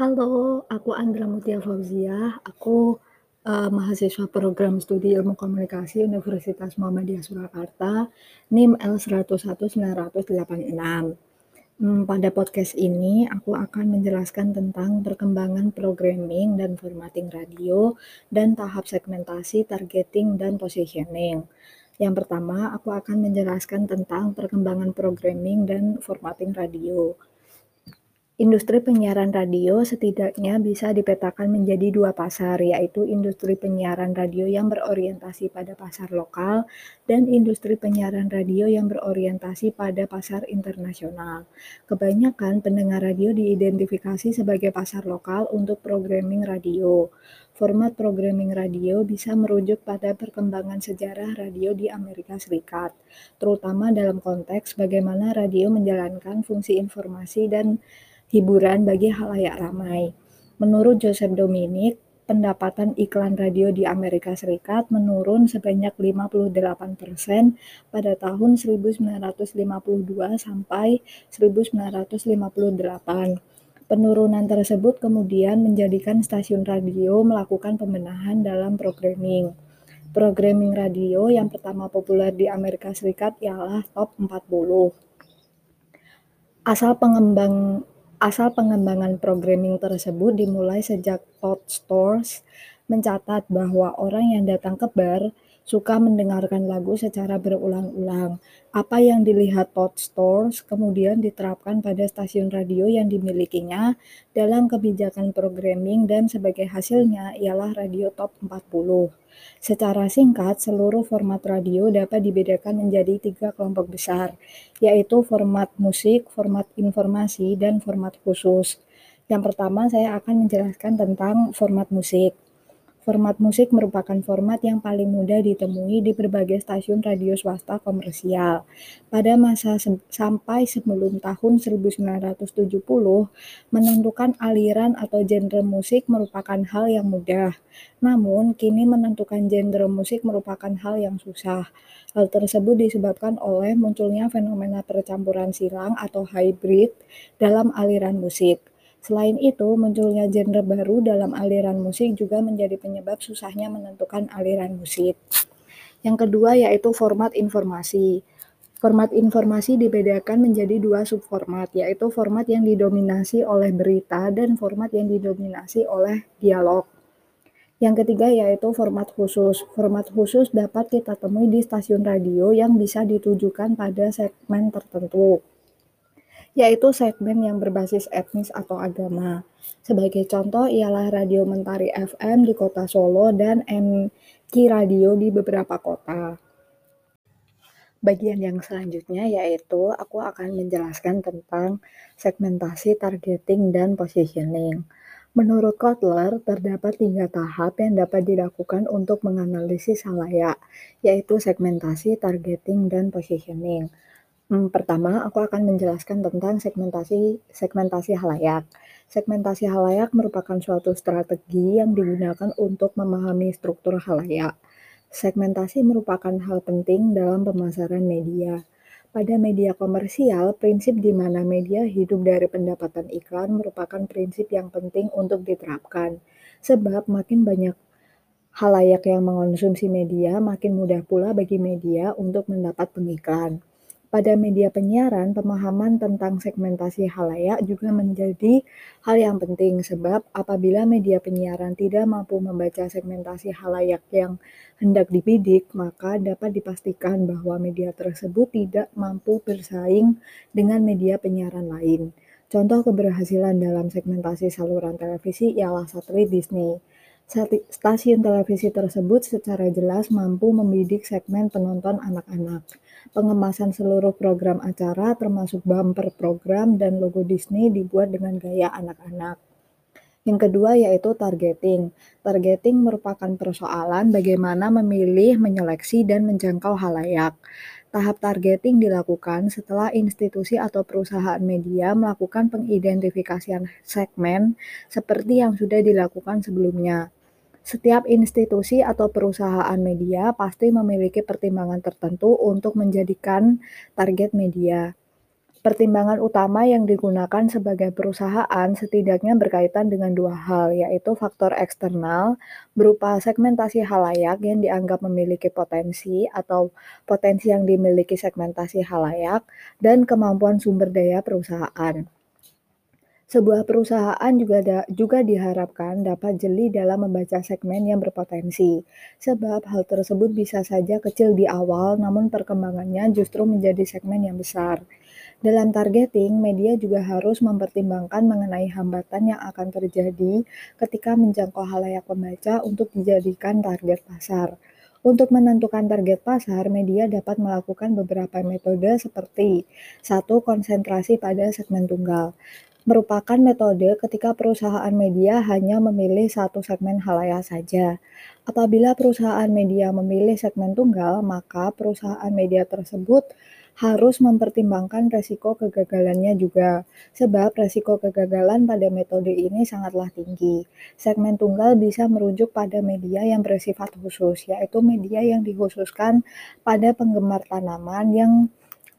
Halo, aku Andra Mutia Fauziah. Aku, eee, mahasiswa program studi Ilmu Komunikasi Universitas Muhammadiyah Surakarta, NIM L101986. Mmm, pada podcast ini aku akan menjelaskan tentang perkembangan programming dan formatting radio dan tahap segmentasi, targeting, dan positioning. Yang pertama, aku akan menjelaskan tentang perkembangan programming dan formatting radio. Industri penyiaran radio setidaknya bisa dipetakan menjadi dua pasar, yaitu industri penyiaran radio yang berorientasi pada pasar lokal dan industri penyiaran radio yang berorientasi pada pasar internasional. Kebanyakan pendengar radio diidentifikasi sebagai pasar lokal untuk programming radio. Format programming radio bisa merujuk pada perkembangan sejarah radio di Amerika Serikat, terutama dalam konteks bagaimana radio menjalankan fungsi informasi dan hiburan bagi halayak ramai. Menurut Joseph Dominic, pendapatan iklan radio di Amerika Serikat menurun sebanyak 58% pada tahun 1952 sampai 1958. Penurunan tersebut kemudian menjadikan stasiun radio melakukan pembenahan dalam programming. Programming radio yang pertama populer di Amerika Serikat ialah Top 40. Asal pengembang asal pengembangan programming tersebut dimulai sejak Todd Stores mencatat bahwa orang yang datang ke bar suka mendengarkan lagu secara berulang-ulang. Apa yang dilihat Todd Stores kemudian diterapkan pada stasiun radio yang dimilikinya dalam kebijakan programming dan sebagai hasilnya ialah radio Top 40. Secara singkat, seluruh format radio dapat dibedakan menjadi tiga kelompok besar, yaitu format musik, format informasi, dan format khusus. Yang pertama, saya akan menjelaskan tentang format musik. Format musik merupakan format yang paling mudah ditemui di berbagai stasiun radio swasta komersial. Pada masa se sampai sebelum tahun 1970, menentukan aliran atau genre musik merupakan hal yang mudah. Namun, kini menentukan genre musik merupakan hal yang susah. Hal tersebut disebabkan oleh munculnya fenomena percampuran silang atau hybrid dalam aliran musik. Selain itu, munculnya genre baru dalam aliran musik juga menjadi penyebab susahnya menentukan aliran musik. Yang kedua yaitu format informasi. Format informasi dibedakan menjadi dua subformat, yaitu format yang didominasi oleh berita dan format yang didominasi oleh dialog. Yang ketiga yaitu format khusus. Format khusus dapat kita temui di stasiun radio yang bisa ditujukan pada segmen tertentu yaitu segmen yang berbasis etnis atau agama. Sebagai contoh ialah Radio Mentari FM di kota Solo dan MK Radio di beberapa kota. Bagian yang selanjutnya yaitu aku akan menjelaskan tentang segmentasi, targeting, dan positioning. Menurut Kotler, terdapat tiga tahap yang dapat dilakukan untuk menganalisis halayak, yaitu segmentasi, targeting, dan positioning. Hmm, pertama, aku akan menjelaskan tentang segmentasi segmentasi halayak. Segmentasi halayak merupakan suatu strategi yang digunakan untuk memahami struktur halayak. Segmentasi merupakan hal penting dalam pemasaran media. Pada media komersial, prinsip di mana media hidup dari pendapatan iklan merupakan prinsip yang penting untuk diterapkan. Sebab makin banyak halayak yang mengonsumsi media, makin mudah pula bagi media untuk mendapat pengiklan. Pada media penyiaran, pemahaman tentang segmentasi halayak juga menjadi hal yang penting sebab apabila media penyiaran tidak mampu membaca segmentasi halayak yang hendak dibidik, maka dapat dipastikan bahwa media tersebut tidak mampu bersaing dengan media penyiaran lain. Contoh keberhasilan dalam segmentasi saluran televisi ialah satelit Disney. Stasiun televisi tersebut secara jelas mampu membidik segmen penonton anak-anak. Pengemasan seluruh program acara, termasuk bumper program dan logo Disney, dibuat dengan gaya anak-anak. Yang kedua yaitu targeting. Targeting merupakan persoalan bagaimana memilih, menyeleksi, dan menjangkau halayak. Tahap targeting dilakukan setelah institusi atau perusahaan media melakukan pengidentifikasian segmen seperti yang sudah dilakukan sebelumnya. Setiap institusi atau perusahaan media pasti memiliki pertimbangan tertentu untuk menjadikan target media. Pertimbangan utama yang digunakan sebagai perusahaan setidaknya berkaitan dengan dua hal, yaitu faktor eksternal berupa segmentasi halayak yang dianggap memiliki potensi atau potensi yang dimiliki segmentasi halayak, dan kemampuan sumber daya perusahaan. Sebuah perusahaan juga, da, juga diharapkan dapat jeli dalam membaca segmen yang berpotensi, sebab hal tersebut bisa saja kecil di awal, namun perkembangannya justru menjadi segmen yang besar. Dalam targeting, media juga harus mempertimbangkan mengenai hambatan yang akan terjadi ketika menjangkau halayak pembaca untuk dijadikan target pasar. Untuk menentukan target pasar, media dapat melakukan beberapa metode seperti satu konsentrasi pada segmen tunggal merupakan metode ketika perusahaan media hanya memilih satu segmen halayak saja. Apabila perusahaan media memilih segmen tunggal, maka perusahaan media tersebut harus mempertimbangkan resiko kegagalannya juga, sebab resiko kegagalan pada metode ini sangatlah tinggi. Segmen tunggal bisa merujuk pada media yang bersifat khusus, yaitu media yang dikhususkan pada penggemar tanaman yang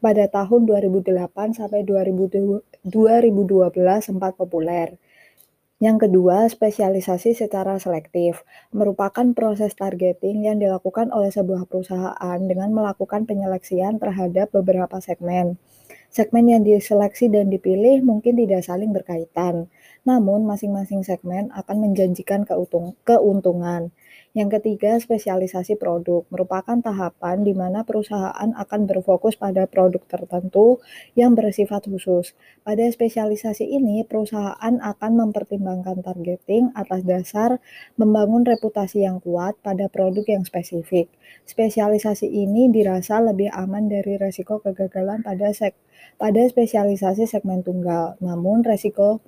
pada tahun 2008 sampai 2012 sempat populer. Yang kedua, spesialisasi secara selektif merupakan proses targeting yang dilakukan oleh sebuah perusahaan dengan melakukan penyeleksian terhadap beberapa segmen. Segmen yang diseleksi dan dipilih mungkin tidak saling berkaitan, namun masing-masing segmen akan menjanjikan keuntungan. Yang ketiga, spesialisasi produk merupakan tahapan di mana perusahaan akan berfokus pada produk tertentu yang bersifat khusus. Pada spesialisasi ini, perusahaan akan mempertimbangkan targeting atas dasar membangun reputasi yang kuat pada produk yang spesifik. Spesialisasi ini dirasa lebih aman dari resiko kegagalan pada sek pada spesialisasi segmen tunggal. Namun, resiko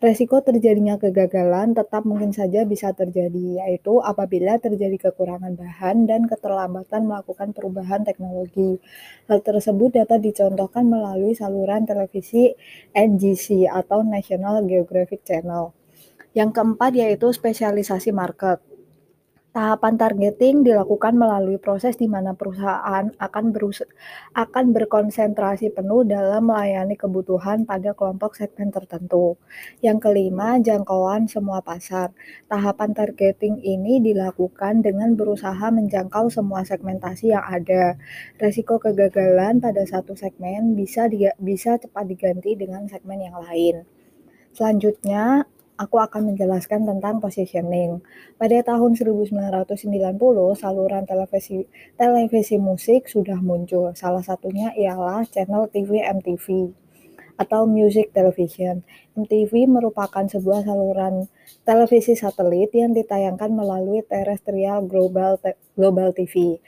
Resiko terjadinya kegagalan tetap mungkin saja bisa terjadi, yaitu apabila terjadi kekurangan bahan dan keterlambatan melakukan perubahan teknologi. Hal tersebut dapat dicontohkan melalui saluran televisi NGC atau National Geographic Channel. Yang keempat yaitu spesialisasi market. Tahapan targeting dilakukan melalui proses di mana perusahaan akan, akan berkonsentrasi penuh dalam melayani kebutuhan pada kelompok segmen tertentu. Yang kelima, jangkauan semua pasar. Tahapan targeting ini dilakukan dengan berusaha menjangkau semua segmentasi yang ada. Resiko kegagalan pada satu segmen bisa, bisa cepat diganti dengan segmen yang lain. Selanjutnya, aku akan menjelaskan tentang positioning. Pada tahun 1990, saluran televisi televisi musik sudah muncul. Salah satunya ialah channel TV MTV atau Music Television. MTV merupakan sebuah saluran televisi satelit yang ditayangkan melalui terestrial global global TV.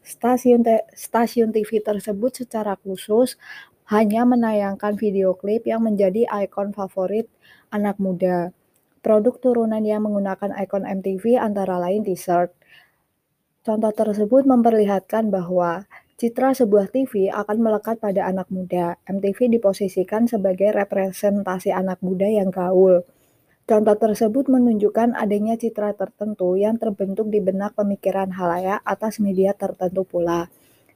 Stasiun stasiun TV tersebut secara khusus hanya menayangkan video klip yang menjadi ikon favorit anak muda. Produk turunan yang menggunakan ikon MTV antara lain t-shirt. Contoh tersebut memperlihatkan bahwa citra sebuah TV akan melekat pada anak muda. MTV diposisikan sebagai representasi anak muda yang gaul. Contoh tersebut menunjukkan adanya citra tertentu yang terbentuk di benak pemikiran halayak atas media tertentu pula.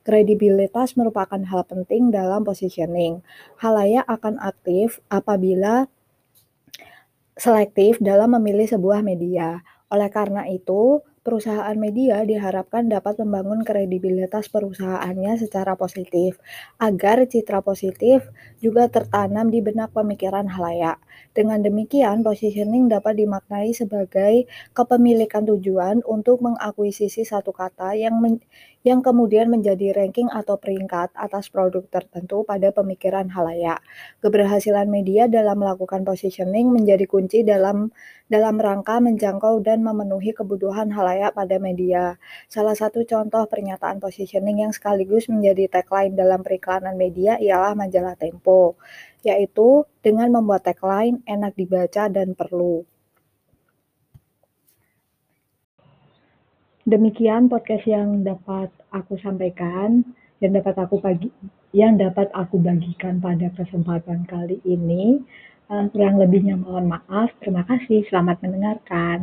Kredibilitas merupakan hal penting dalam positioning. Halayak akan aktif apabila selektif dalam memilih sebuah media. Oleh karena itu, perusahaan media diharapkan dapat membangun kredibilitas perusahaannya secara positif, agar citra positif juga tertanam di benak pemikiran halayak. Dengan demikian, positioning dapat dimaknai sebagai kepemilikan tujuan untuk mengakuisisi satu kata yang men yang kemudian menjadi ranking atau peringkat atas produk tertentu pada pemikiran halayak. Keberhasilan media dalam melakukan positioning menjadi kunci dalam dalam rangka menjangkau dan memenuhi kebutuhan halayak pada media. Salah satu contoh pernyataan positioning yang sekaligus menjadi tagline dalam periklanan media ialah majalah Tempo yaitu dengan membuat tagline enak dibaca dan perlu. Demikian podcast yang dapat aku sampaikan, yang dapat aku bagi, yang dapat aku bagikan pada kesempatan kali ini. Uh, kurang lebihnya mohon maaf. Terima kasih. Selamat mendengarkan.